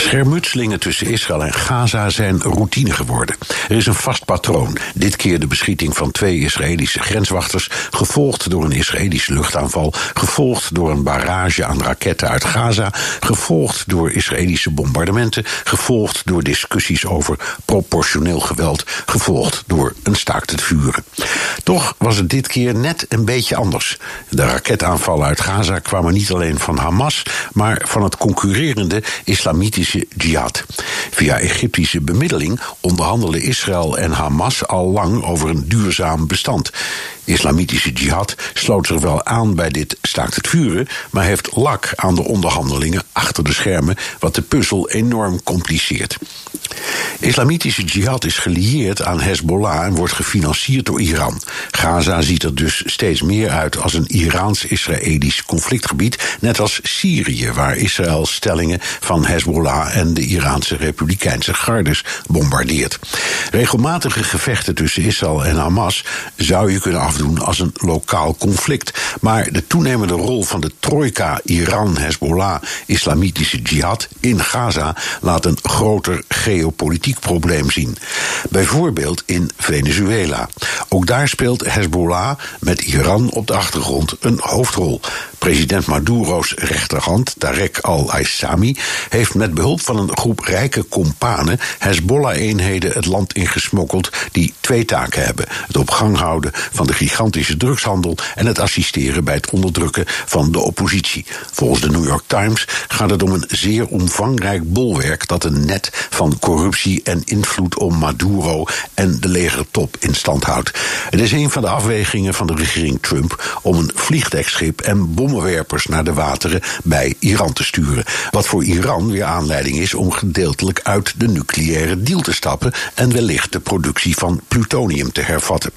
Schermutselingen tussen Israël en Gaza zijn routine geworden. Er is een vast patroon. Dit keer de beschieting van twee Israëlische grenswachters, gevolgd door een Israëlische luchtaanval, gevolgd door een barrage aan raketten uit Gaza, gevolgd door Israëlische bombardementen, gevolgd door discussies over proportioneel geweld, gevolgd door een staakt het vuren. Toch was het dit keer net een beetje anders. De raketaanvallen uit Gaza kwamen niet alleen van Hamas, maar van het concurrerende islamitische jihad. Via Egyptische bemiddeling onderhandelen Israël en Hamas al lang over een duurzaam bestand. Islamitische jihad sloot zich wel aan bij dit staakt het vuren, maar heeft lak aan de onderhandelingen achter de schermen, wat de puzzel enorm compliceert. Islamitische jihad is gelieerd aan Hezbollah en wordt gefinancierd door Iran. Gaza ziet er dus steeds meer uit als een Iraans-Israëlisch conflictgebied, net als Syrië, waar Israël stellingen van Hezbollah en de Iraanse Republikeinse gardes bombardeert. Regelmatige gevechten tussen Israël en Hamas zou je kunnen afdoen als een lokaal conflict. Maar de toenemende rol van de trojka Iran, Hezbollah, Islamitische jihad in Gaza laat een groter geopolitiek probleem zien. Bijvoorbeeld in Venezuela. Ook daar speelt Hezbollah met Iran op de achtergrond een hoofdrol. President Maduro's rechterhand, Tarek al-Aissami, heeft met behulp van een groep rijke kompanen Hezbollah-eenheden het land ingesmokkeld die twee taken hebben: het op gang houden van de gigantische drugshandel en het assisteren bij het onderdrukken van de oppositie. Volgens de New York Times gaat het om een zeer omvangrijk bolwerk dat een net van corruptie en invloed om Maduro en de legertop in stand houdt. Het is een van de afwegingen van de regering Trump om een vliegdekschip en bommenwerpers naar de wateren bij Iran te sturen. Wat voor Iran weer aanleiding is om gedeeltelijk uit de nucleaire deal te stappen en wellicht de productie van plutonium te hervatten.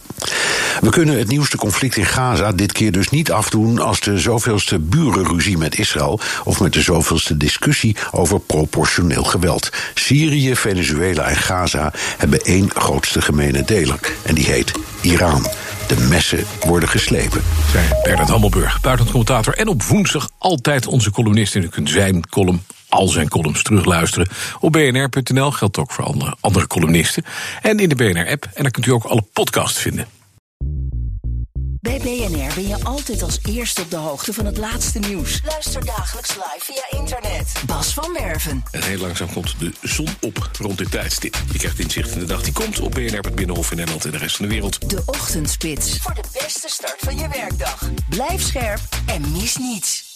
We kunnen het nieuwste conflict in Gaza dit keer dus niet afdoen als de zoveelste burenruzie met Israël of met de zoveelste discussie over proportioneel geweld. Syrië, Venezuela en Gaza hebben één grootste gemene deler en die heet Iran. De messen worden geslepen. Bernard Hammelburg, buitenlandcommentator en op woensdag altijd onze columnist. U kunt zijn column al zijn columns terugluisteren op bnr.nl. Geldt ook voor andere, andere columnisten. En in de BNR-app. En daar kunt u ook alle podcasts vinden. Bij BNR ben je altijd als eerste op de hoogte van het laatste nieuws. Luister dagelijks live via internet. Bas van Werven. En heel langzaam komt de zon op rond dit tijdstip. Je krijgt inzicht in de dag die komt op BNR, het Binnenhof in Nederland en de rest van de wereld. De Ochtendspits. Voor de beste start van je werkdag. Blijf scherp en mis niets.